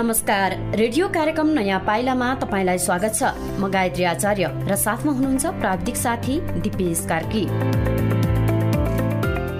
नमस्कार। रेडियो कार्यक्रम नयाँ पाइलामा तपाईँलाई स्वागत छ। म गायत्री आचार्य र साथमा हुनुहुन्छ प्राविधिक साथी दिपेश कार्की।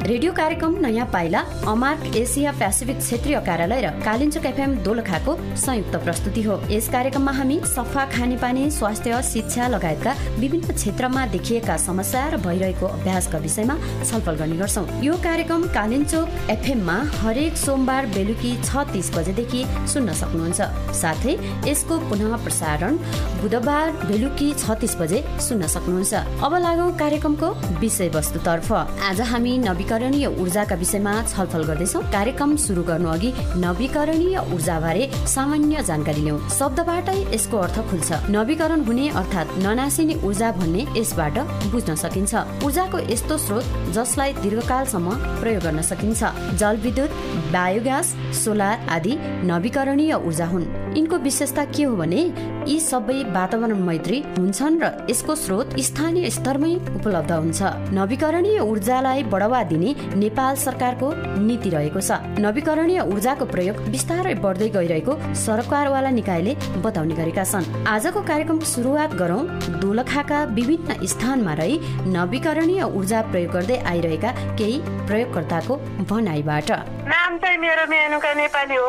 रेडियो कार्यक्रम नयाँ पाइला अमार्क एसिया पेसिफिक क्षेत्रीय कार्यालय र कालिन्चोक एफएम दोलखाको संयुक्त प्रस्तुति हो। यस कार्यक्रममा हामी सफा खानेपानी स्वास्थ्य शिक्षा लगायतका विभिन्न क्षेत्रमा देखिएका समस्या र भइरहेको अभ्यासका विषयमा छलफल गर्ने गर्छौँ। यो कार्यक्रम कालिन्चोक एफएममा हरेक सोमबार बेलुकी छ तिस बजेदेखि सुन्न सक्नुहुन्छ। साथै यसको पुनः प्रसारण बुधबार बेलुकी छ तिस बजे सुन्न सक्नुहुन्छ। अब लागौँ कार्यक्रमको विषयवस्तुतर्फ। आज हामी नवीकरण नवीकरणीय ऊर्जाका विषयमा छलफल गर्दैछौ। कार्यक्रम सुरु गर्नु अघि नवीकरणीय ऊर्जाबारे सामान्य जानकारी लिउँ शब्दबाटै यसको अर्थ खुल्छ। नवीकरण हुने अर्थात् ननासिने ऊर्जा भन्ने यसबाट बुझ्न सकिन्छ। ऊर्जाको यस्तो स्रोत जसलाई दीर्घकालसम्म प्रयोग गर्न सकिन्छ। जलविद्युत बायोग्यास सोलर आदि नवीकरणीय ऊर्जा हुन्। यिनको विशेषता के हो भने यी सबै वातावरण मैत्री हुन्छन् र यसको स्रोत स्थानीय स्तरमै उपलब्ध हुन्छ। नवीकरणीय ऊर्जालाई बढावा दिने नेपाल सरकारको नीति रहेको छ। नवीकरणीय ऊर्जाको प्रयोग बिस्तारै बढ्दै गइरहेको सरकारवाला निकायले बताउने गरेका छन्। आजको कार्यक्रमको सुरुवात गरौँ दोलखाका विभिन्न स्थानमा रही नवीकरणीय ऊर्जा प्रयोग गर्दै आइरहेका केही प्रयोगकर्ताको भनाइबाट। नाम चाहिँ मेरो मेनुका नेपाली हो।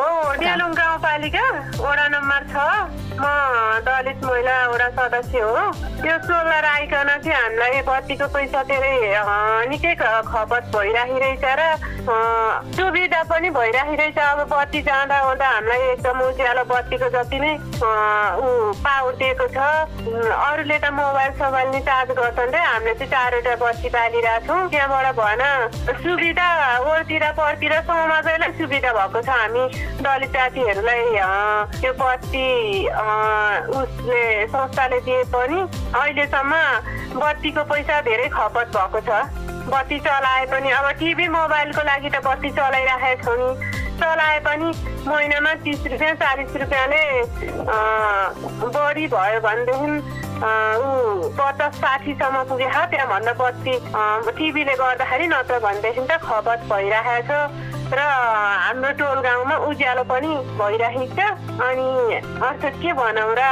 गाउँपालिका वडा नम्बर छ। म दलित महिला वडा सदस्य हो यो सोलर आइकन चाहिँ हामीलाई बत्तीको पैसा धेरै निकै खपत भइराखिरहेछ र। सुविधा पनि भइराखिरहेछ अब बत्ती जाँदा ओर्दा हामीलाई एकदम उज्यालो बत्तीको जति नै पावर दिएको छ। अरूले त मोबाइल सोबाइल नि चार्ज गर्छन् रे। हामीले चाहिँ चारवटा बत्ती बालिरहेको छौँ। त्यहाँबाट भएन। सुविधा ओरतिर परतिर समाजैलाई सुविधा भएको छ। हामी दलित जातिहरूलाई यो बत्ती उसले संस्थाले दिए पनि अहिलेसम्म बत्तीको पैसा धेरै खपत भएको छ। बत्ती चलाए पनि अब टिभी मोबाइलको लागि त बत्ती चलाइराखेको छौँ नि। चलाए पनि महिनामा तिस रुपियाँ चालिस रुपियाँले बढी भयो भनेदेखि ऊ पचास साठीसम्म पुगेको त्यहाँभन्दा बत्ती टिभीले गर्दाखेरि नत्र भनेदेखि त खपत भइरहेको छ। र हाम्रो टोल गाउँमा उज्यालो पनि भइरहेको छ अनि अर्थात् के भनौँ र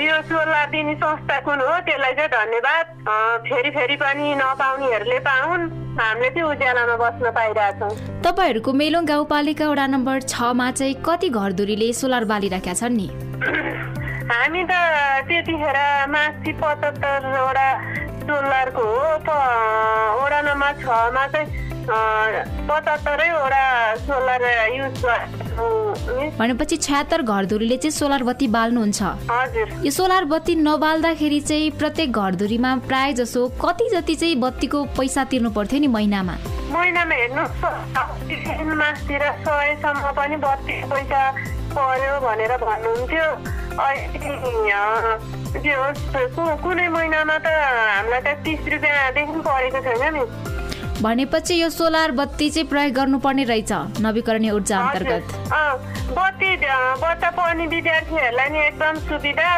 यो सोलर दिने संस्था कुन हो त्यसलाई चाहिँ धन्यवाद। फेरि फेरि पनि नपाउनेहरूले पाउन् हामीले चाहिँ उज्यालोमा बस्न पाइरहेछौँ। तपाईँहरूको मेलोङ गाउँपालिका वडा नम्बर छमा चाहिँ कति घरधुरीले सोलर बालिरहेका छन् नि? हामी त त्यतिखेर माथि पचहत्तरवटा सोलरको हो। वडा नम्बर छमा चाहिँ भनेपछि छ्यात्तर घरधुरीले चाहिँ सोलर बत्ती बाल्नुहुन्छ। यो सोलर बत्ती नबाल्दाखेरि चाहिँ प्रत्येक घरधुरीमा प्राय जसो कति जति चाहिँ बत्तीको पैसा तिर्नु पर्थ्यो नि महिनामा? महिनामा हेर्नु मासतिर सयसम्म पनि बत्ती पैसा पर्यो भनेर भन्नुहुन्थ्यो। त्यो कुनै महिनामा त हामीलाई त तिस रुपियाँदेखि परेको छैन नि। भनेपछि यो सोलर बत्ती चाहिँ प्रयोग गर्नुपर्ने रहेछ नवीकरणीय ऊर्जा अन्तर्गत। बत्ती बत्ता पर्ने विद्यार्थीहरूलाई नि एकदम सुविधा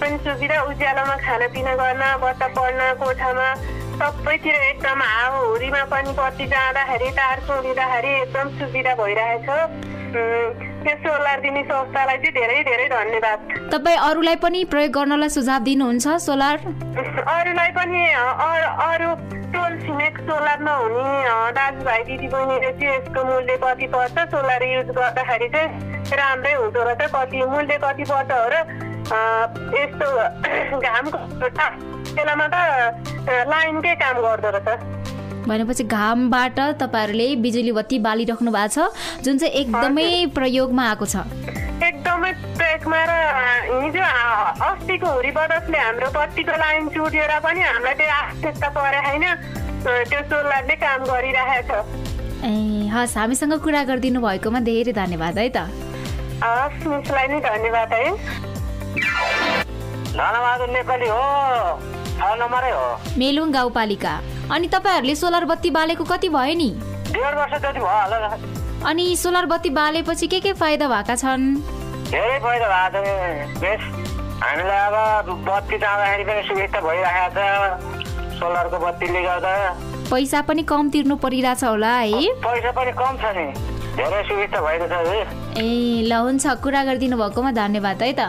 पनि सुविधा उज्यालोमा खानापिना गर्न बत्ता पढ्न कोठामा सबैतिर एकदम हावाहुरीमा पनि बत्ती जाँदाखेरि तार चोरिँदाखेरि एकदम सुविधा भइरहेछ सोलर दिने संस्थालाई चाहिँ धेरै धेरै धन्यवाद। तपाईँ अरूलाई पनि प्रयोग गर्नलाई सुझाव दिनुहुन्छ सोलर? अरूलाई पनि अरू टोल छिमेक सोलर नहुने दाजुभाइ दिदीबहिनीले चाहिँ यसको मूल्य कति पर्छ सोलर युज गर्दाखेरि चाहिँ राम्रै हुँदो रहेछ। कति मूल्य कति पर्छ हो र यस्तो घामको बेलामा त लाइनकै काम गर्दो रहेछ। भनेपछि घामबाट तपाईँहरूले बिजुली बत्ती बालिराख्नु भएको छ जुन चाहिँ एकदमै प्रयोगमा आएको छ। एकदमै प्रयोगमा र हिजो अस्तिको हुरी बदसले हाम्रो बत्तीको लाइन चुटेर पनि हामीलाई त्यो आवश्यकता परे होइन त्यो सोलरले काम गरिरहेको छ ए हस् हामीसँग कुरा गरिदिनु भएकोमा धेरै धन्यवाद है त। हस् मिसलाई नै धन्यवाद है। धनबहादुर नेपाली हो। मेलुङ गाउँपालिका। अनि तपाईँहरूले सोलर बत्ती बालेको कति भयो नि? अनि सोलर बत्ती बालेपछि के के फाइदा भएका छन्? धेरै फाइदा भएको छ हामीलाई अब बत्ती जाँदाखेरि पनि सुविस्ता भइरहेको छ। सोलरको बत्तीले गर्दा। पैसा पनि कम तिर्नु परिरहेछ होला है? पैसा पनि कम छ नि। धेरै सुविस्ता भइरहेछ ए ल हुन्छ। कुरा गरिदिनु भएकोमा धन्यवाद है त।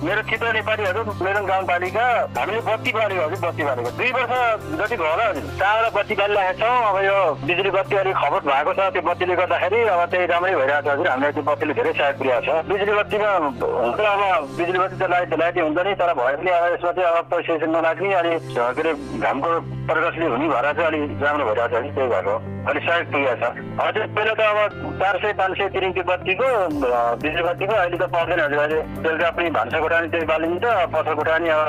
मेरो चित्र नेपालीहरू मेरो गाउँपालिका हामीले बत्ती बालेको हजुर बत्ती बालेको दुई वर्ष जति भयो होला चारवटा बत्ती बालिरहेको छौँ अब यो बिजुली बत्ती अलिक खपत भएको छ त्यो बत्तीले गर्दाखेरि अब त्यही राम्रै भइरहेको छ हजुर। हामीलाई त्यो बत्तीले धेरै सहयोग पुर्याएको छ। बिजुली बत्तीमा हुन्छ अब बिजुली बत्ती त लाइट लाइटै हुन्छ नि तर भयो भने अब यसमा चाहिँ अब पैसा नलाग्ने अलिक के अरे घामको प्रकाशले हुने भएर चाहिँ अलिक राम्रो भइरहेको छ त्यही भएको अलिक सहयोग पुगेको छ। हजुर पहिला त अब चार सय पाँच सय तिरिङ बत्तीको बिजुली बत्तीको अहिले त पर्दैन हजुर। अहिले बेलुका पनि भान्सा कोठा त्यही बालिन्छ नि अब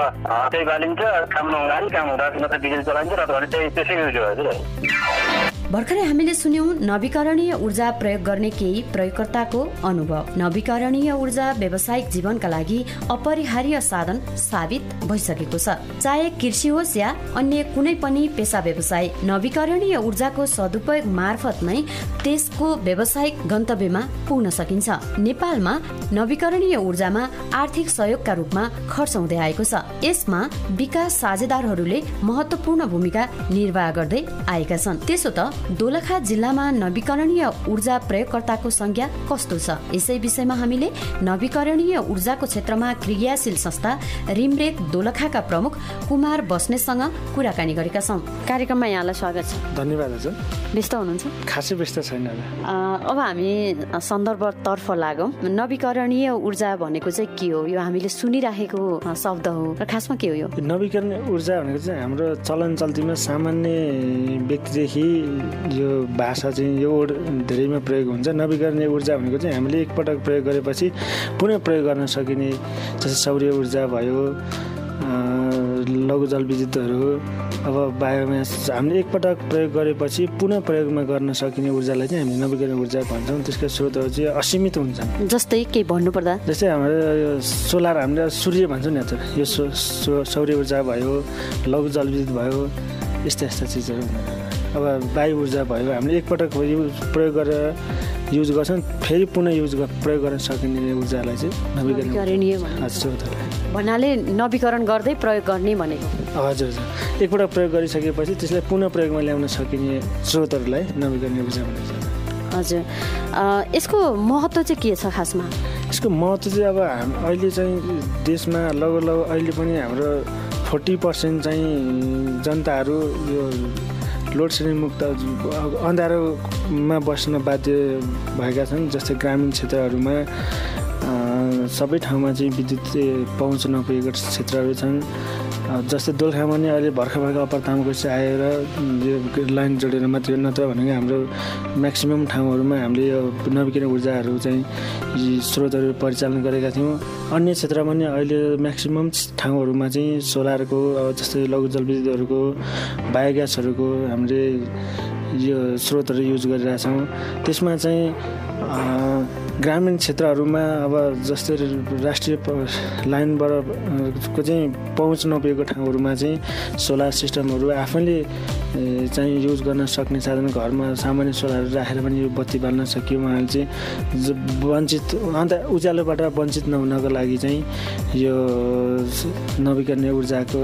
त्यही बालिन्छ काम नहुँदा काम हुँदा त बिजुली चलाइन्छ र त्यही त्यसै युज हजुर भर्खरै हामीले सुन्यौं नवीकरणीय ऊर्जा प्रयोग गर्ने केही प्रयोगकर्ताको अनुभव। नवीकरणीय ऊर्जा व्यावसायिक जीवनका लागि अपरिहार्य साधन साबित भइसकेको छ। चाहे कृषि होस् या अन्य कुनै पनि पेसा व्यवसाय नवीकरणीय ऊर्जाको सदुपयोग मार्फत नै त्यसको व्यावसायिक गन्तव्यमा पुग्न सकिन्छ। नेपालमा नवीकरणीय ऊर्जामा आर्थिक सहयोगका रूपमा खर्च हुँदै आएको छ। यसमा विकास साझेदारहरूले महत्वपूर्ण भूमिका निर्वाह गर्दै आएका छन्। त्यसो त दोलखा जिल्लामा नवीकरणीय ऊर्जा प्रयोगकर्ताको संख्या कस्तो छ? यसै विषयमा हामीले नवीकरणीय ऊर्जाको क्षेत्रमा क्रियाशील संस्था रिमरेक दोलखाका प्रमुख कुमार बस्नेतसँग कुराकानी गरेका छौँ। कार्यक्रममा यहाँलाई स्वागत छ। धन्यवाद हजुर व्यस्त हुनुहुन्छ? खासै व्यस्त छैन अब हामी सन्दर्भतर्फ लागौँ। नवीकरणीय ऊर्जा भनेको चाहिँ के हो? यो हामीले सुनिराखेको शब्द हो र खासमा के हो यो? नवीकरणीय ऊर्जा भनेको चाहिँ हाम्रो चलन चल्तीमा सामान्य व्यक्तिदेखि यो भाषा चाहिँ यो धेरैमा प्रयोग हुन्छ। नवीकरणीय ऊर्जा भनेको चाहिँ हामीले एकपटक प्रयोग गरेपछि पुनः प्रयोग गर्न सकिने जस्तै सौर्य ऊर्जा भयो लघु जलविद्युतहरू अब बायोमास हामीले एकपटक प्रयोग गरेपछि पुनः प्रयोगमा गर्न सकिने ऊर्जालाई चाहिँ हामीले नवीकरणीय ऊर्जा भन्छौँ। त्यसका स्रोतहरू चाहिँ असीमित हुन्छन्। जस्तै केही भन्नुपर्दा? जस्तै हाम्रो यो सोलर हामीले सूर्य भन्छौँ नि त यो सौर्य ऊर्जा भयो लघु जलविद्युत भयो यस्ता यस्ता चिजहरू अब वायु ऊर्जा भयो हामीले एकपटक युज प्रयोग गरेर युज गर्छौँ फेरि पुनः युज प्रयोग गर्न सकिने ऊर्जालाई चाहिँ नवीकरणीय भन्नाले नवीकरण गर्दै प्रयोग गर्ने भनेको। हजुर हजुर। एकपल्ट प्रयोग गरिसकेपछि त्यसलाई पुनः प्रयोगमा ल्याउन सकिने स्रोतहरूलाई नवीकरणीय ऊर्जा भनिन्छ। हजुर। यसको महत्त्व चाहिँ के छ खासमा? यसको महत्त्व चाहिँ अब हाम अहिले चाहिँ देशमा लगभग अहिले पनि हाम्रो फोर्टी पर्सेन्ट चाहिँ जनताहरू यो लोड सेडिङ मुक्त अँध्यारोमा बस्न बाध्य भएका छन् जस्तै ग्रामीण क्षेत्रहरूमा सबै ठाउँमा चाहिँ विद्युत पहुँच नपुगेको क्षेत्रहरू छन्। जस्तै दोलखामा नि अहिले भर्खर भर्खर अप्पर तामाकोसी आएर यो लाइन जोडेर मात्रै नत्र भनेको हाम्रो म्याक्सिमम् ठाउँहरूमा हामीले यो नवीकरण ऊर्जाहरू चाहिँ स्रोतहरू परिचालन गरेका थियौँ। अन्य क्षेत्रमा नि अहिले म्याक्सिमम् ठाउँहरूमा चाहिँ सोलरको जस्तै लघु जलविद्युतहरूको बायोग्यासहरूको हामीले यो स्रोतहरू युज गरिरहेछौँ। त्यसमा चाहिँ ग्रामीण क्षेत्रहरूमा अब जस्तै राष्ट्रिय लाइनबाट को चाहिँ पहुँच नपुगेको ठाउँहरूमा चाहिँ सोलर सिस्टमहरू आफैले चाहिँ युज गर्न सक्ने साधन घरमा सामान्य सोलर राखेर पनि यो बत्ती बाल्न सकियो उहाँले चाहिँ। वञ्चित अन्त उज्यालोबाट वञ्चित नहुनको लागि चाहिँ यो नवीकरणीय ऊर्जाको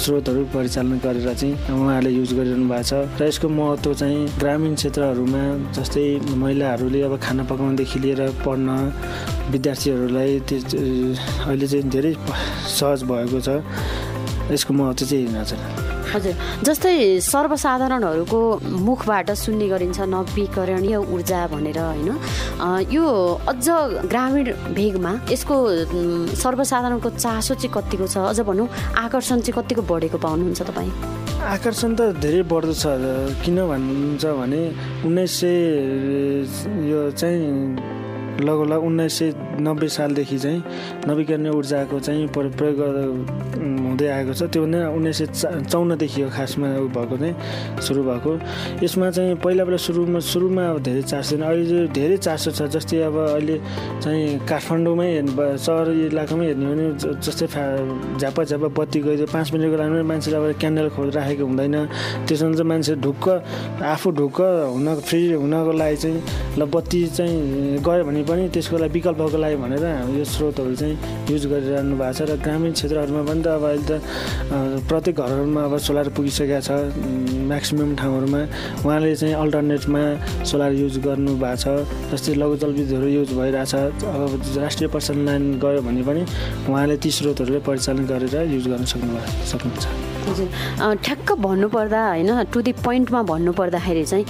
स्रोतहरू परिचालन गरेर चाहिँ उहाँहरूले युज गरिरहनु भएको छ। र यसको महत्त्व चाहिँ ग्रामीण क्षेत्रहरूमा जस्तै महिलाहरूले अब खाना पकाउनदेखि लिएर पढ्न विद्यार्थीहरूलाई अहिले चाहिँ धेरै सहज भएको छ। यसको महत्त्व चाहिँ हेर्न चाहिँ हजुर जस्तै सर्वसाधारणहरूको मुखबाट सुन्ने गरिन्छ नवीकरणीय ऊर्जा भनेर होइन? यो अझ ग्रामीण भेगमा यसको सर्वसाधारणको चासो चाहिँ कतिको छ? अझ भनौँ आकर्षण चाहिँ कतिको बढेको पाउनुहुन्छ तपाईँ? आकर्षण त धेरै बढ्दो छ। किन भन्नुहुन्छ भने उन्नाइस सय यो चाहिँ लगभग उन्नाइस सय नब्बे सालदेखि चाहिँ नवीकरणीय ऊर्जाको चाहिँ प्रयोग हुँदै आएको छ। त्यो नै उन्नाइस सय चौन्नदेखि हो खासमा भएको चाहिँ सुरु भएको। यसमा चाहिँ पहिला पहिला सुरुमा सुरुमा अब धेरै चासो छैन अहिले धेरै चासो छ जस्तै अब अहिले चाहिँ काठमाडौँमै हेर्नु सहर इलाकामै हेर्ने भने जस्तै फा झ्यापा झ्यापा बत्ती गइदियो। पाँच मिनटको लागिमा मान्छेले अब क्यान्डल खोज राखेको हुँदैन। त्यसमा चाहिँ मान्छे ढुक्क आफू ढुक्क हुन फ्री हुनको लागि चाहिँ ल बत्ती चाहिँ गयो भने पनि त्यसको लागि विकल्पको लागि भनेर यो स्रोतहरू चाहिँ युज गरिरहनु भएको छ र ग्रामीण क्षेत्रहरूमा पनि त अब अहिले त प्रत्येक घरहरूमा अब सोलर पुगिसकेको छ म्याक्सिमम् ठाउँहरूमा। उहाँले चाहिँ अल्टरनेटमा सोलर युज गर्नु भएको छ जस्तै लघु जलविद्युतहरू युज भइरहेछ। अब राष्ट्रिय प्रसारण लाइन गयो भने पनि उहाँले ती स्रोतहरूले परिचालन गरेर युज गर्न सक्नु सक्नुहुन्छ। हजुर। ठ्याक्क भन्नुपर्दा होइन टु दि पोइन्टमा भन्नुपर्दाखेरि चाहिँ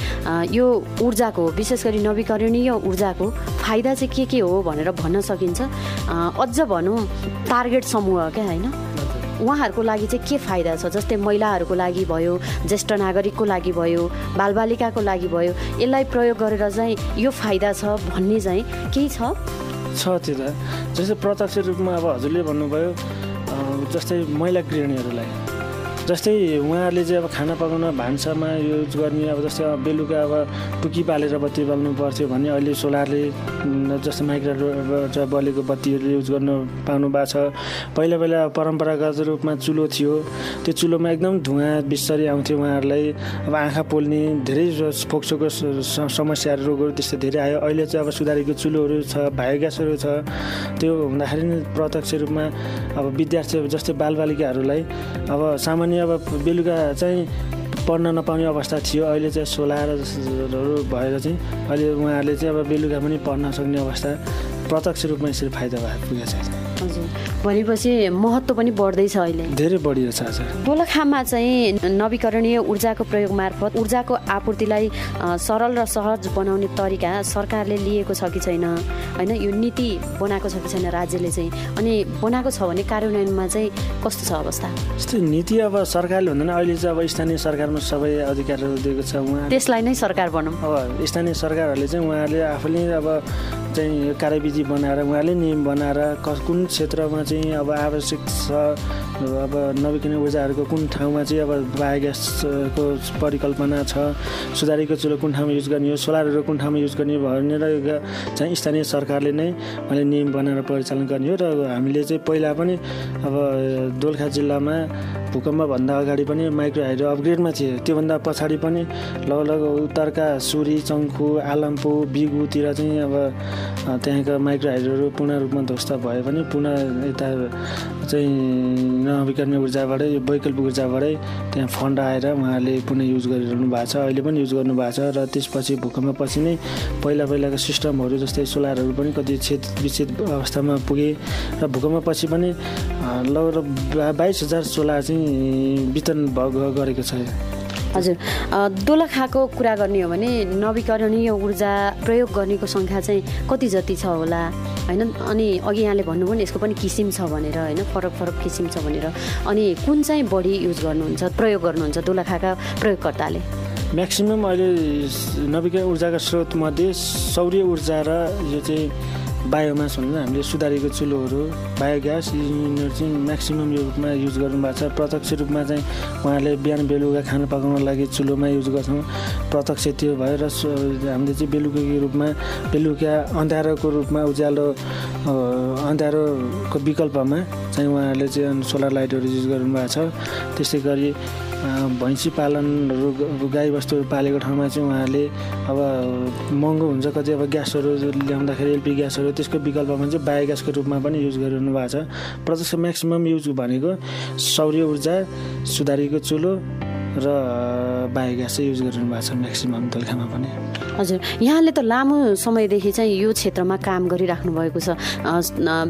यो ऊर्जाको विशेष गरी नवीकरणीय ऊर्जाको फाइदा चाहिँ के के हो भनेर भन्न सकिन्छ। अझ भनौँ टार्गेट समूह क्या होइन? उहाँहरूको लागि चाहिँ के फाइदा छ? जस्तै महिलाहरूको लागि भयो ज्येष्ठ नागरिकको लागि भयो बालबालिकाको लागि भयो यसलाई प्रयोग गरेर चाहिँ यो फाइदा छ भन्ने चाहिँ केही छ? छ त्यो त जस्तै प्रत्यक्ष रूपमा अब हजुरले भन्नुभयो जस्तै महिला गृहिणीहरूलाई। जस्तै उहाँहरूले चाहिँ अब खाना पकाउन भान्सामा युज गर्ने अब जस्तै बेलुका अब टुकी पालेर बत्ती बाल्नु पर्थ्यो भने अहिले सोलरले जस्तै माइक्रो बलेको बत्तीहरू युज गर्नु पाउनु भएको छ। पहिला पहिला परम्परागत रूपमा चुलो थियो। त्यो चुलोमा एकदम धुवा बिस्तारै आउँथ्यो उहाँहरूलाई। अब आँखा पोल्ने धेरै फोक्सोको समस्याहरू रोगहरू त्यस्तो धेरै आयो। अहिले चाहिँ अब सुधारेको चुलोहरू छ बायोग्यासहरू छ। त्यो हुँदाखेरि प्रत्यक्ष रूपमा अब विद्यार्थी जस्तै बालबालिकाहरूलाई अब सामान्य अनि अब बेलुका चाहिँ पढ्न नपाउने अवस्था थियो। अहिले चाहिँ सोलारहरू भएर चाहिँ अहिले उहाँहरूले चाहिँ अब बेलुका पनि पढ्न सक्ने अवस्था प्रत्यक्ष रूपमा यसरी फाइदा भएर पुगेको छ। हजुर। भनेपछि महत्त्व पनि बढ्दैछ अहिले। धेरै बढिरहेछ दोलखामा चाहिँ नवीकरणीय ऊर्जाको प्रयोग मार्फत ऊर्जाको आपूर्तिलाई सरल र सहज बनाउने तरिका सरकारले लिएको छ कि छैन? होइन यो नीति बनाएको छ कि छैन राज्यले चाहिँ? अनि बनाएको छ भने कार्यान्वयनमा चाहिँ कस्तो छ अवस्था? जस्तै नीति अब सरकारले हुँदैन अहिले चाहिँ अब स्थानीय सरकारमा सबै अधिकारहरू दिएको छ उहाँ त्यसलाई नै सरकार अब स्थानीय सरकारहरूले चाहिँ उहाँहरूले आफूले अब चाहिँ कार्यविधि बनाएर उहाँले नियम बनाएर कुन क्षेत्रमा चाहिँ अब आवश्यक छ अब नवीकरणीय ऊर्जाहरूको कुन ठाउँमा चाहिँ अब बायोग्यासको परिकल्पना छ सुधारेको चुलो कुन ठाउँमा युज गर्ने हो सोलरहरू कुन ठाउँमा युज गर्ने भनेर चाहिँ स्थानीय सरकारले नै मैले नियम बनाएर परिचालन गर्ने हो र हामीले चाहिँ पहिला पनि अब दोलखा जिल्लामा भूकम्पभन्दा अगाडि पनि माइक्रो हाइड्रो अपग्रेडमा थिए। त्योभन्दा पछाडि पनि लगभग उत्तरका सुरी चङ्खु आलम्पु बिगुतिर चाहिँ अब त्यहाँका माइक्रो हाइड्रोहरू पूर्ण रूपमा ध्वस्त भए पनि पुनः यता चाहिँ नवीकरणीय ऊर्जाबाटै वैकल्पिक ऊर्जाबाटै त्यहाँ फन्ड आएर उहाँले पुनः युज गरिरहनु भएको छ। अहिले पनि युज गर्नु भएको छ र त्यसपछि भूकम्पपछि नै पहिला पहिलाको सिस्टमहरू जस्तै सोलरहरू पनि कति छेद विच्छेद अवस्थामा पुगे र भूकम्पपछि पनि लगभग बाइस हजार सोलर चाहिँ वितरण गरेको छ। हजुर। दोलखाको कुरा गर्ने हो भने नवीकरणीय ऊर्जा प्रयोग गर्नेको सङ्ख्या चाहिँ कति जति छ होला होइन? अनि अघि यहाँले भन्नुभयो नि यसको पनि किसिम छ भनेर होइन? फरक फरक किसिम छ भनेर। अनि कुन चाहिँ बढी युज गर्नुहुन्छ प्रयोग गर्नुहुन्छ दोलखाका प्रयोगकर्ताले? म्याक्सिमम् अहिले नवीकरण ऊर्जाका स्रोतमध्ये सौर्य ऊर्जा र यो चाहिँ बायोमास भन्छ हामीले सुधारेको चुलोहरू बायोग्यास यिनीहरू चाहिँ म्याक्सिमम् यो रूपमा युज गर्नुभएको छ। प्रत्यक्ष रूपमा चाहिँ उहाँले बिहान बेलुका खाना पकाउनको लागि चुलोमा युज गर्छौँ। प्रत्यक्ष त्यो भएर हामीले चाहिँ बेलुकाको रूपमा बेलुका अँध्यारोको रूपमा उज्यालो अँध्यारोको विकल्पमा चाहिँ उहाँहरूले चाहिँ सोलर लाइटहरू युज गर्नुभएको छ। त्यस्तै गरी भैँसी पालनहरू गाईबस्तुहरू पालेको ठाउँमा चाहिँ उहाँहरूले अब महँगो हुन्छ कति अब ग्यासहरू ल्याउँदाखेरि एलपी ग्यासहरू त्यसको विकल्पमा चाहिँ बायोग्यासको रूपमा पनि युज गरिरहनु भएको छ। प्रत्यक्ष म्याक्सिमम् युज भनेको सौर्य ऊर्जा सुधारिएको चुलो र बायोग्यास चाहिँ युज गरिरहनु भएको छ म्याक्सिमम् दोलखामा पनि। हजुर यहाँले त लामो समयदेखि चाहिँ यो क्षेत्रमा काम गरिराख्नु भएको छ।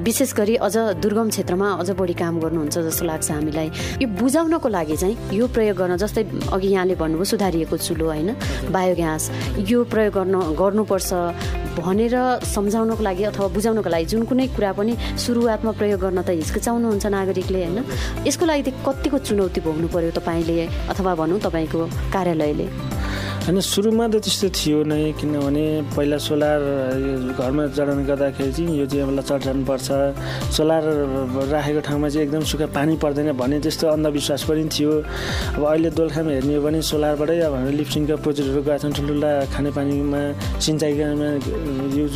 विशेष गरी अझ दुर्गम क्षेत्रमा अझ बढी काम गर्नुहुन्छ जस्तो लाग्छ हामीलाई। यो बुझाउनको लागि चाहिँ यो प्रयोग गर्न जस्तै अघि यहाँले भन्नुभयो सुधारिएको चुलो होइन बायोग्यास यो प्रयोग गर्न गर्नुपर्छ भनेर सम्झाउनको लागि अथवा बुझाउनको लागि जुन कुनै कुरा पनि सुरुवातमा प्रयोग गर्न त हिचकिचाउनुहुन्छ नागरिकले होइन? यसको लागि चाहिँ कतिको चुनौती भोग्नु पर्यो तपाईँले अथवा भनौँ तपाईँको कार्यालयले? होइन सुरुमा त त्यस्तो थियो नै किनभने पहिला सोलर घरमा जडान गर्दाखेरि चाहिँ यो चाहिँ हामीलाई चढाउनुपर्छ सोलर राखेको ठाउँमा चाहिँ एकदम सुक्खा पानी पर्दैन भन्ने त्यस्तो अन्धविश्वास पनि थियो। अब अहिले दोलखामा हेर्ने हो भने सोलरबाटै अब हाम्रो लिप्सिङका प्रोजेक्टहरू गएका छन् ठुल्ठुला खानेपानीमा सिँचाइमा युज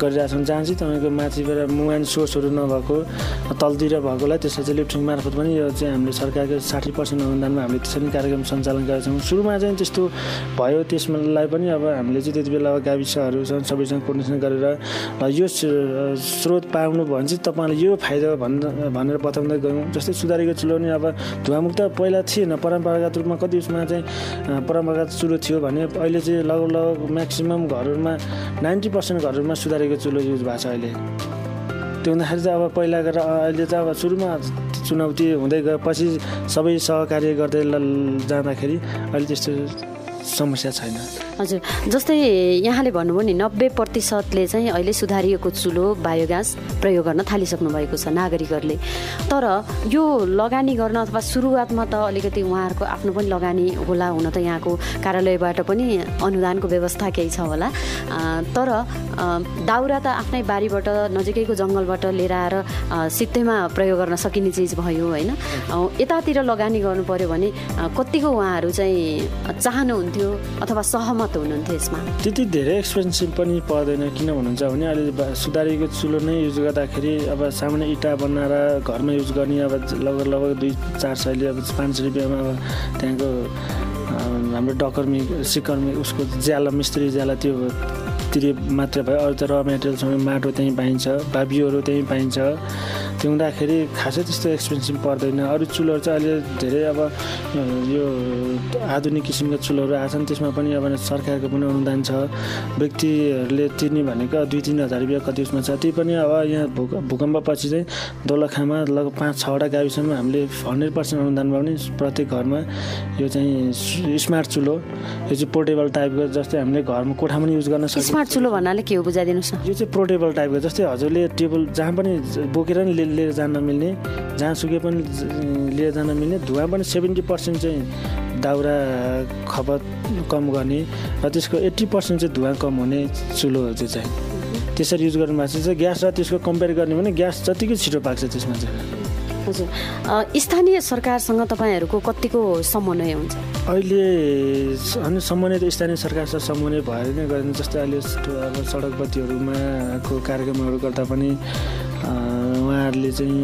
गरिरहेछौँ जहाँ चाहिँ तपाईँको माथिबाट मुहान सोर्सहरू नभएको तलतिर भएकोलाई त्यसलाई चाहिँ लिफ्टिङ मार्फत पनि यो चाहिँ हामीले सरकारको साठी पर्सेन्ट अनुदानमा हामीले त्यसरी कार्यक्रम सञ्चालन गरेका छौँ। सुरुमा चाहिँ त्यस्तो भयो त्यसलाई पनि अब हामीले चाहिँ त्यति बेला छन् सबैसँग कोर्डिनेसन गरेर यो स्रोत पाउनु भयो भने चाहिँ तपाईँले यो फाइदा भनेर बताउँदै गयौँ। जस्तै सुधारेको नि अब धुवामुक्त पहिला थिएन परम्परागत रूपमा कति उसमा चाहिँ परम्परागत चुलो थियो भने अहिले चाहिँ लगभग लगभग म्याक्सिमम् घरहरूमा नाइन्टी पर्सेन्ट घरहरूमा सुधारेको चुलो युज भएको छ अहिले। त्यो हुँदाखेरि चाहिँ अब पहिला गएर अहिले चाहिँ अब सुरुमा चुनौती हुँदै गएपछि सबै सहकार्य गर्दै जाँदाखेरि अहिले त्यस्तो समस्या छैन। हजुर जस्तै यहाँले भन्नुभयो नि नब्बे प्रतिशतले चाहिँ अहिले सुधारिएको चुलो बायोग्यास प्रयोग गर्न थालिसक्नु भएको छ नागरिकहरूले। तर यो लगानी गर्न अथवा सुरुवातमा त अलिकति उहाँहरूको आफ्नो पनि लगानी होला हुन त यहाँको कार्यालयबाट पनि अनुदानको व्यवस्था केही छ होला। तर दाउरा त आफ्नै बारीबाट नजिकैको जङ्गलबाट लिएर आएर सित्तैमा प्रयोग गर्न सकिने चिज भयो होइन। यतातिर लगानी गर्नु पर्यो भने कतिको उहाँहरू चाहिँ चाहनुहुन्थ्यो हुनुहुन्थ्यो अथवा सहमत हुनुहुन्थ्यो यसमा? त्यति धेरै एक्सपेन्सिभ पनि पर्दैन किन भन्नुहुन्छ भने अहिले सुधारिएको चुलो नै युज गर्दाखेरि अब सामान्य इँटा बनाएर घरमा युज गर्ने अब लगभग लगभग दुई चार सयले अब पाँच सय रुपियाँमा अब त्यहाँको हाम्रो डकर्मी सिकर्मी उसको ज्याला मिस्त्री ज्याला त्यो तिर मात्र भयो अरू त र मेटेरियलसँग माटो त्यहीँ पाइन्छ बाबियोहरू त्यहीँ पाइन्छ। त्यो हुँदाखेरि खासै त्यस्तो एक्सपेन्सिभ पर्दैन। अरू चुलोहरू चाहिँ अहिले धेरै अब यो आधुनिक किसिमका चुलोहरू आछन् त्यसमा पनि अब सरकारको पनि अनुदान छ। व्यक्तिहरूले तिर्ने भनेको दुई तिन हजार रुपियाँ कति उसमा छ। त्यही पनि अब यहाँ भूक भूकम्पपछि चाहिँ दोलखामा लगभग पाँच छवटा गाविसम्म हामीले हन्ड्रेड पर्सेन्ट अनुदानमा पनि प्रत्येक घरमा यो चाहिँ स्मार्ट चुलो यो चाहिँ पोर्टेबल टाइपको जस्तै हामीले घरमा कोठामा पनि युज गर्न सक्छ स्मार्ट चुलो भन्नाले के हो बुझाइदिनुहोस् न। यो चाहिँ पोर्टेबल टाइपको जस्तै हजुरले टेबल जहाँ पनि बोकेर नि लिएर जान मिल्ने जहाँ सुके पनि लिएर जान मिल्ने धुवा पनि सेभेन्टी पर्सेन्ट चाहिँ दाउरा खपत कम गर्ने र त्यसको एट्टी पर्सेन्ट चाहिँ धुवा कम हुने चुलोहरू चाहिँ चाहिँ त्यसरी युज गर्नु भएको चाहिँ ग्यास र त्यसको कम्पेयर गर्ने भने ग्यास जतिकै छिटो पाक्छ त्यसमा चाहिँ। हजुर। स्थानीय सरकारसँग तपाईँहरूको कतिको समन्वय हुन्छ? अहिले अनि समन्वय त स्थानीय सरकारसँग समन्वय भएर नै गरिन्छ जस्तै अहिले अब सडक बत्तीहरूमा को कार्यक्रमहरू गर्दा पनि उहाँहरूले चाहिँ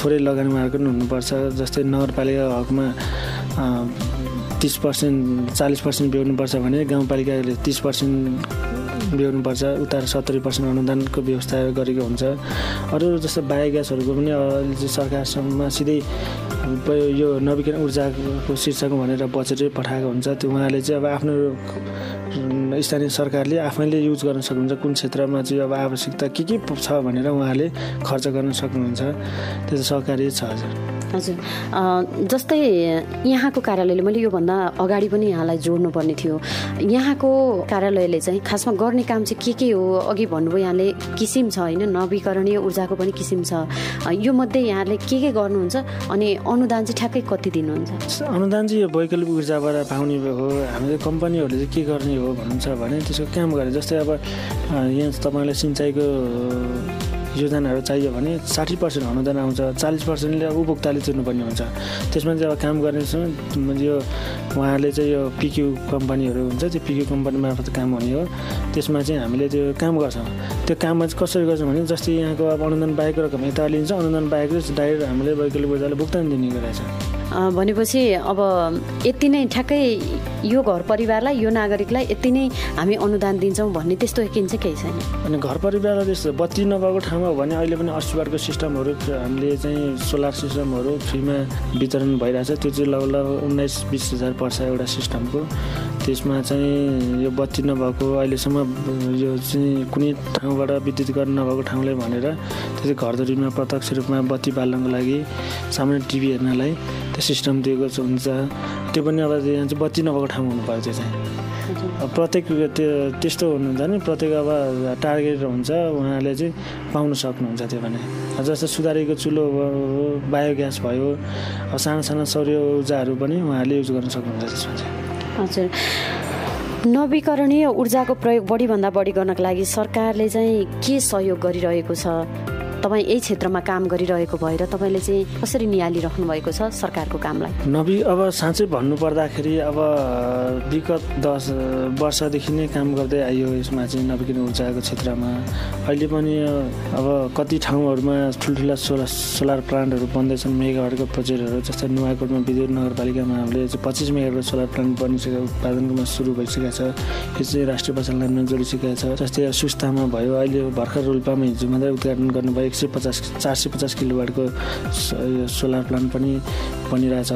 थोरै लगानी उहाँहरूको पनि हुनुपर्छ जस्तै नगरपालिका हकमा तिस पर्सेन्ट चालिस पर्सेन्ट बेहोर्नुपर्छ भने गाउँपालिकाले तिस पर्सेन्ट बेहोर्नुपर्छ उता सत्तरी पर्सेन्ट अनुदानको व्यवस्था गरेको हुन्छ। अरू जस्तो बायोग्यासहरूको पनि अहिले चाहिँ सरकारसम्म सिधै यो नवीकरण ऊर्जाको शीर्षक भनेर बजेटै पठाएको हुन्छ। त्यो उहाँले चाहिँ अब आफ्नो स्थानीय सरकारले आफैले युज गर्न सक्नुहुन्छ कुन क्षेत्रमा चाहिँ अब आवश्यकता के के छ भनेर उहाँले खर्च गर्न सक्नुहुन्छ। त्यो चाहिँ सहकारी छ हजुर। हजुर। जस्तै यहाँको कार्यालयले मैले योभन्दा अगाडि पनि यहाँलाई जोड्नुपर्ने थियो। यहाँको कार्यालयले चाहिँ खासमा गर्ने काम चाहिँ के के हो? अघि भन्नुभयो यहाँले किसिम छ होइन? नवीकरणीय ऊर्जाको पनि किसिम छ। यो मध्ये यहाँले के के गर्नुहुन्छ? अनि अनुदान चाहिँ ठ्याक्कै कति दिनुहुन्छ? अनुदान चाहिँ यो वैकल्पिक ऊर्जाबाट पाउने हो। हामीले कम्पनीहरूले चाहिँ के गर्ने हो भन्नुहुन्छ भने त्यसको काम गरे। जस्तै अब यहाँ तपाईँलाई सिँचाइको योजनाहरू चाहियो भने साठी पर्सेन्ट अनुदान आउँछ चालिस पर्सेन्टले उपभोक्ताले तिर्नुपर्ने हुन्छ। त्यसमा चाहिँ अब काम गर्ने यो उहाँहरूले चाहिँ यो पिक्यु कम्पनीहरू हुन्छ त्यो पिक्यु कम्पनी मार्फत काम हुने हो। त्यसमा चाहिँ हामीले त्यो काम गर्छौँ। त्यो काममा चाहिँ कसरी गर्छौँ भने जस्तै यहाँको अब अनुदान बाहेक रकम यता लिन्छ अनुदान बाहेक डाइरेक्ट हामीले वैकल्पिक बजारले भुक्तान दिने गरेको भनेपछि अब यति नै ठ्याक्कै यो घर परिवारलाई यो नागरिकलाई यति नै हामी अनुदान दिन्छौँ भन्ने त्यस्तो यकिन चाहिँ केही छैन। अनि घर परिवारलाई त्यस्तो बत्ती नभएको ठाउँमा हो भने अहिले पनि अस्सी वाटको सिस्टमहरू हामीले चाहिँ सोलर सिस्टमहरू फ्रीमा वितरण भइरहेछ। त्यो चाहिँ लगभग उन्नाइस बिस हजार पर्छ एउटा सिस्टमको। त्यसमा चाहिँ यो बत्ती नभएको अहिलेसम्म यो चाहिँ कुनै ठाउँबाट विद्युतीकरण नभएको ठाउँलाई भनेर त्यो घरधुरीमा प्रत्यक्ष रूपमा बत्ती बाल्नको लागि सामान्य टिभी हेर्नलाई त्यो सिस्टम दिएको हुन्छ। त्यो पनि अब यहाँ चाहिँ बत्ती नभएको ठाउँ हुनुपर्छ त्यो चाहिँ। प्रत्येक त्यो त्यस्तो हुनुहुन्छ नि प्रत्येक अब टार्गेट हुन्छ उहाँले चाहिँ पाउनु सक्नुहुन्छ त्यो भने जस्तो सुधारेको चुलो बायोग्यास भयो सानो सानो सौर्य ऊर्जाहरू पनि उहाँहरूले युज गर्न सक्नुहुन्छ त्यसमा चाहिँ। हजुर। नवीकरणीय ऊर्जाको प्रयोग बढीभन्दा बढी गर्नको लागि सरकारले चाहिँ के सहयोग गरिरहेको छ? तपाईँ यही क्षेत्रमा काम गरिरहेको भएर तपाईँले चाहिँ कसरी निहालिराख्नु भएको छ सरकारको कामलाई? नबी अब साँच्चै भन्नुपर्दाखेरि अब विगत दस वर्षदेखि नै काम गर्दै आइयो यसमा चाहिँ नवीकरण ऊर्जाको क्षेत्रमा। अहिले पनि अब कति ठाउँहरूमा ठुल्ठुला सोलर सोलर प्लान्टहरू बन्दैछन् मेगाहरूको प्रोजेक्टहरू जस्तै नुवाकोटमा विद्युत नगरपालिकामा हामीले पच्चिस मेगाको सोलर प्लान्ट बनिसकेको उत्पादनमा सुरु भइसकेको छ। यो चाहिँ राष्ट्रिय लाइनमा जोडिसकेको छ। जस्तै सुस्तामा भयो अहिले भर्खर रोल्पामा हिजो मात्रै उद्घाटन गर्नुभयो। एक सय पचास चार सय पचास किलोवाटको सोलर प्लान्ट पनि बनिरहेछ।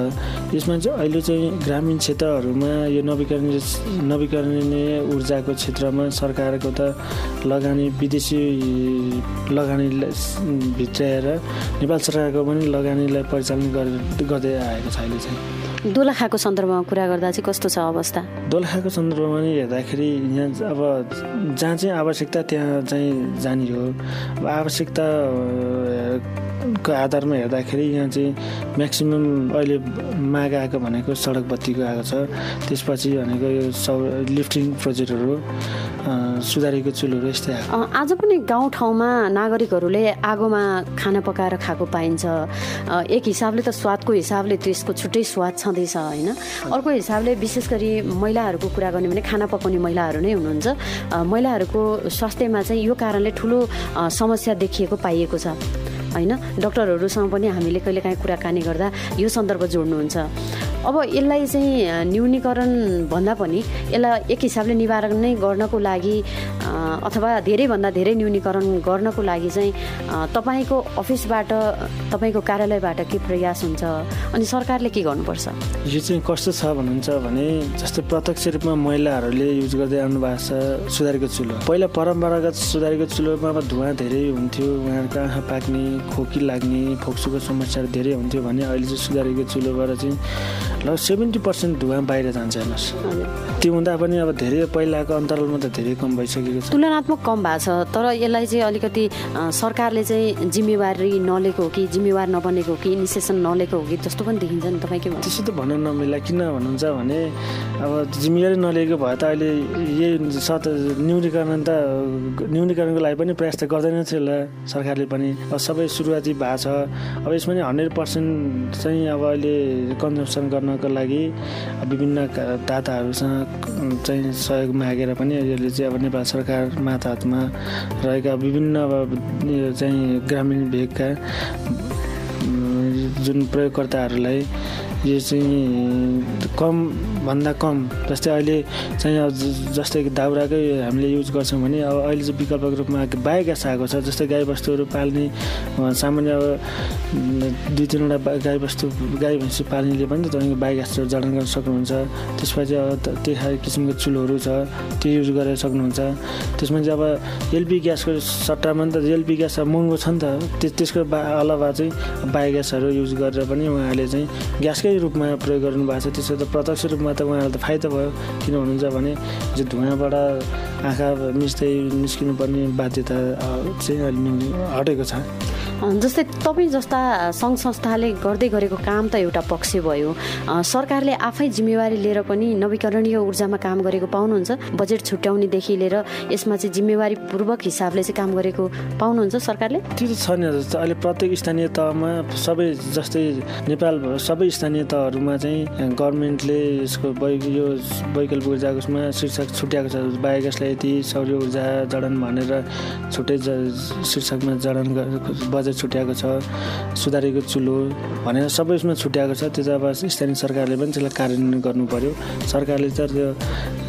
यसमा चाहिँ अहिले चाहिँ ग्रामीण क्षेत्रहरूमा यो नवीकरणीय नवीकरणीय ऊर्जाको क्षेत्रमा सरकारको त लगानी विदेशी लगानीलाई भित्राएर नेपाल सरकारको पनि लगानीलाई परिचालन गर्दै आएको छ अहिले चाहिँ। दोलखाको सन्दर्भमा कुरा गर्दा चाहिँ कस्तो छ अवस्था? दोलखाको सन्दर्भमा नि हेर्दाखेरि यहाँ अब जहाँ चाहिँ आवश्यकता त्यहाँ चाहिँ जाने हो। अब आवश्यकता को आधारमा हेर्दाखेरि यहाँ चाहिँ म्याक्सिमम् अहिले माग आएको भनेको सडक बत्तीको आएको छ। त्यसपछि भनेको यो सौ लिफ्टिङ प्रोजेक्टहरू सुधारेको चुलोहरू यस्तै आज पनि गाउँठाउँमा नागरिकहरूले आगोमा खाना पकाएर खाएको पाइन्छ। एक हिसाबले त स्वादको हिसाबले त्यसको छुट्टै स्वाद छँदैछ होइन? अर्को हिसाबले विशेष गरी महिलाहरूको कुरा गर्ने भने खाना पकाउने महिलाहरू नै हुनुहुन्छ। महिलाहरूको स्वास्थ्यमा चाहिँ यो कारणले ठुलो समस्या देखिएको पाइएको छ। होइन? डक्टरहरूसँग पनि हामीले कहिलेकाहीँ कुराकानी गर्दा यो सन्दर्भ जोड्नुहुन्छ। अब यसलाई चाहिँ न्यूनीकरण भन्दा पनि यसलाई एक हिसाबले निवारण नै गर्नको लागि अथवा धेरैभन्दा धेरै न्यूनीकरण गर्नको लागि चाहिँ तपाईँको अफिसबाट तपाईँको कार्यालयबाट के प्रयास हुन्छ? अनि सरकारले के गर्नुपर्छ? यो चाहिँ कस्तो छ भन्नुहुन्छ भने जस्तै प्रत्यक्ष रूपमा महिलाहरूले युज गर्दै आउनु भएको छ सुधारेको चुलो। पहिला परम्परागत सुधारेको चुलोमा धुवा धेरै हुन्थ्यो उहाँहरूको आँखा पाक्ने खोकी लाग्ने फोक्सोको समस्याहरू धेरै हुन्थ्यो भने अहिले चाहिँ सुधारेको चुलोबाट चाहिँ लगभग सेभेन्टी पर्सेन्ट धुवा बाहिर जान्छ हेर्नुहोस्। त्यो हुँदा पनि अब धेरै पहिलाको अन्तरालमा त धेरै कम भइसकेको छ तुलनात्मक कम भएको छ तर यसलाई चाहिँ अलिकति सरकारले चाहिँ जिम्मेवारी नलिएको हो कि जिम्मेवार नबनेको हो कि इनिसिएसन नलिएको हो कि जस्तो पनि देखिन्छ नि तपाईँ के भन्नु त्यसो त भन्न नमिला किन भन्नुहुन्छ भने अब जिम्मेवारी नलिएको भए त अहिले यही सत न्यूनीकरण त न्यूनीकरणको लागि पनि प्रयास त गर्दैन थियो होला सरकारले पनि। अब सबै सुरुवाती भएको छ। अब यसमा नि हन्ड्रेड पर्सेन्ट चाहिँ अब अहिले कन्जम्सन गर्नको लागि विभिन्न दाताहरूसँग चाहिँ सहयोग मागेर पनि यसले चाहिँ अब नेपाल सरकार माताहतमा रहेका विभिन्न चाहिँ ग्रामीण भेगका जुन प्रयोगकर्ताहरूलाई यो चाहिँ कम भन्दा कम जस्तै अहिले चाहिँ अब जस्तै दाउराकै हामीले युज गर्छौँ भने अब अहिले चाहिँ विकल्पको रूपमा बायोग्यास आएको छ जस्तै गाईबस्तुहरू पाल्ने सामान्य अब दुई तिनवटा गाईबस्तु गाई भैँसी पाल्नेले पनि तपाईँको बायोग्यासहरू जडान गर्न सक्नुहुन्छ। त्यसपछि अब त्यो किसिमको चुलोहरू छ त्यो युज गरेर सक्नुहुन्छ। त्यसमा चाहिँ अब एलपी ग्यासको सट्टामा नि त एलपी ग्यास अब महँगो छ नि त। त्यसको अलावा चाहिँ बायोग्यासहरू युज गरेर पनि उहाँहरूले चाहिँ ग्यासकै निकै रूपमा प्रयोग गर्नु भएको छ। त्यसो त प्रत्यक्ष रूपमा त उहाँलाई त फाइदा भयो किन भन्नुहुन्छ भने जो धुवाँबाट आँखा मिच्दै निस्किनु पर्ने बाध्यता चाहिँ अलि हटेको छ। जस्तै तपाईँ जस्ता सङ्घ संस्थाले गर्दै गरेको काम त एउटा पक्ष भयो। सरकारले आफै जिम्मेवारी लिएर पनि नवीकरणीय ऊर्जामा काम गरेको पाउनुहुन्छ। बजेट छुट्याउनेदेखि लिएर यसमा चाहिँ जिम्मेवारी पूर्वक हिसाबले चाहिँ काम गरेको पाउनुहुन्छ सरकारले? त्यो त छ नि अहिले प्रत्येक स्थानीय तहमा सबै जस्तै नेपाल सबै स्थानीय तहहरूमा चाहिँ गभर्मेन्टले यसको यो वैकल्पिक ऊर्जाको उसमा शीर्षक छुट्याएको छ। बायोग्यासलाई यति सौर्य ऊर्जा जडान भनेर छुट्टै शीर्षकमा जडान बजेट छुट्याएको छ सुधारेको चुलो भनेर सबै उसमा छुट्याएको छ। त्यो चाहिँ अब स्थानीय सरकारले पनि त्यसलाई कार्यान्वयन गर्नु पर्यो। सरकारले त त्यो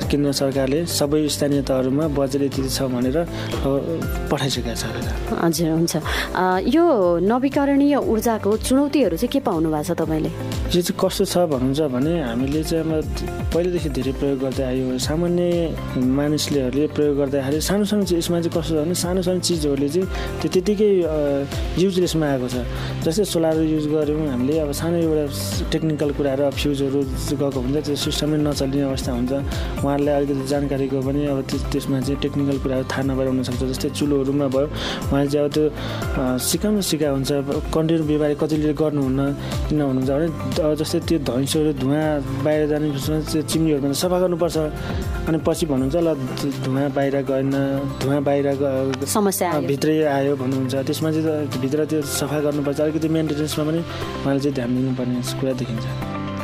केन्द्र सरकारले सबै स्थानीय तहहरूमा बजेट यति छ भनेर पठाइसकेको छ। हजुर हुन्छ। यो नवीकरणीय ऊर्जाको चुनौतीहरू चाहिँ के पाउनु भएको छ तपाईँले? चाहिँ कस्तो छ भन्नुहुन्छ भने हामीले चाहिँ अब पहिलेदेखि धेरै प्रयोग गर्दै आयो। सामान्य मानिसलेहरूले प्रयोग गर्दाखेरि सानो सानो चिज यसमा चाहिँ कस्तो छ भने सानो सानो चिजहरूले चाहिँ त्यो त्यतिकै युजलेसमा आएको छ। जस्तै सोलर युज गऱ्यौँ हामीले अब सानो एउटा टेक्निकल कुराहरू अब फ्युजहरू गएको हुन्छ त्यो सिस्टमै नचल्ने अवस्था हुन्छ। उहाँहरूलाई अलिकति जानकारीको पनि अब त्यसमा चाहिँ टेक्निकल कुराहरू थाहा नभएर हुनसक्छ। जस्तै चुलोहरूमा भयो उहाँले चाहिँ अब त्यो सिकाउनु सिका हुन्छ कन्टिन्यू बिहिबारे कतिले गर्नुहुन्न किन भन्नुहुन्छ भने जस्तै त्यो धैँसोहरू धुवा बाहिर जाने त्यो चिम्नीहरूमा सफा गर्नुपर्छ। अनि पछि भन्नुहुन्छ ल धुवा बाहिर गएन धुवा बाहिर समस्या भित्रै आयो भन्नुहुन्छ। त्यसमा चाहिँ भित्र त्यो सफा गर्नुपर्छ। अलिकति मेन्टेनेन्समा पनि उहाँले चाहिँ ध्यान दिनुपर्ने कुरा देखिन्छ।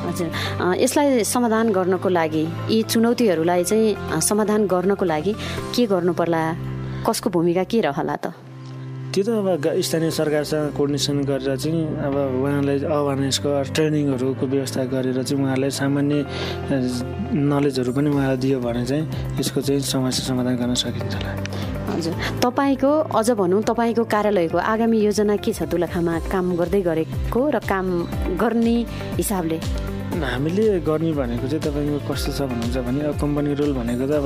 हजुर। यसलाई समाधान गर्नको लागि यी चुनौतीहरूलाई चाहिँ समाधान गर्नको लागि के गर्नु पर्ला कसको भूमिका के रहला त? त्यो त अब स्थानीय सरकारसँग कोर्डिनेसन गरेर चाहिँ अब उहाँलाई अवेरनेसको ट्रेनिङहरूको व्यवस्था गरेर चाहिँ उहाँलाई सामान्य नलेजहरू पनि उहाँलाई दियो भने चाहिँ यसको चाहिँ समस्या समाधान गर्न सकिन्छ होला। हजुर। तपाईँको अझ भनौँ तपाईँको कार्यालयको आगामी योजना के छ? दोलखामा काम गर्दै गरेको र काम गर्ने हिसाबले। हामीले गर्ने भनेको चाहिँ तपाईँको कस्तो छ भन्नुहुन्छ भने अब कम्पनी रोल भनेको त अब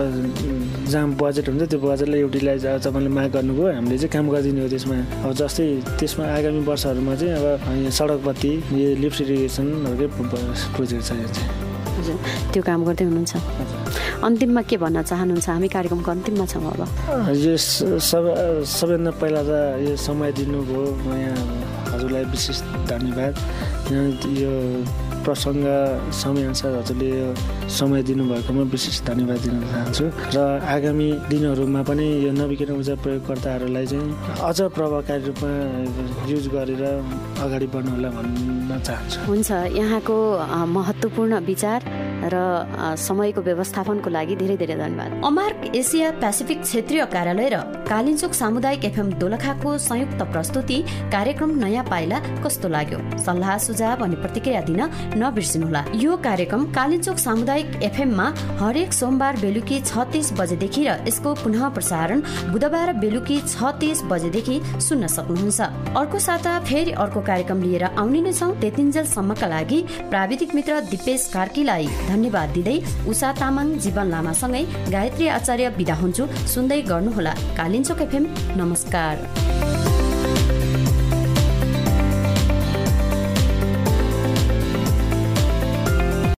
जहाँ बजेट हुन्छ त्यो बजेटलाई युटिलाइज अब तपाईँले माग गर्नुभयो हामीले चाहिँ काम गरिदिने हो त्यसमा। अब जस्तै त्यसमा आगामी वर्षहरूमा चाहिँ अब सडक बत्ती यो लिफ्ट इरिगेसनहरूकै प्रोजेक्ट छ यो चाहिँ। हजुर त्यो काम गर्दै हुनुहुन्छ। अन्तिममा के भन्न चाहनुहुन्छ? हामी कार्यक्रमको अन्तिममा छौँ अब। यो सब सबैभन्दा पहिला त यो समय दिनुभयो। यहाँ हजुरलाई विशेष धन्यवाद। यो प्रसङ्ग समयअनुसार हजुरले समय दिनुभएकोमा विशेष धन्यवाद दिन चाहन्छु। र आगामी दिनहरूमा पनि यो नवीकरण ऊर्जा प्रयोगकर्ताहरूलाई चाहिँ अझ प्रभावकारी रूपमा युज गरेर अगाडि बढ्नु होला भन्न चाहन्छु। हुन्छ यहाँको महत्त्वपूर्ण विचार। र समयको व्यवस्थापनको लागि धेरै धेरै धन्यवाद। अमार्क एसिया पेसिफिक क्षेत्रीय कार्यालय र कालिचोक सामुदायिक एफएम दोलखाको संयुक्त प्रस्तुति कार्यक्रम नयाँ पाइला कस्तो लाग्यो? सल्लाह सुझाव अनि प्रतिक्रिया दिन नबिर्सिनुहोला। यो कार्यक्रम कालिचोक सामुदायिक एफएममा हरेक सोमबार बेलुकी छ तिस बजेदेखि र यसको पुनः प्रसारण बुधबार बेलुकी छ तिस बजेदेखि सुन्न सक्नुहुन्छ। अर्को साता फेरि अर्को कार्यक्रम लिएर आउने नै छौ। त्यतिन्जेलसम्मका लागि प्राविधिक मित्र दिपेश कार्कीलाई धन्यवाद दिँदै उषा तामाङ जीवन लामासँगै गायत्री आचार्य विदा हुन्छु। सुन्दै गर्नुहोला कालिचोक एफएम। नमस्कार।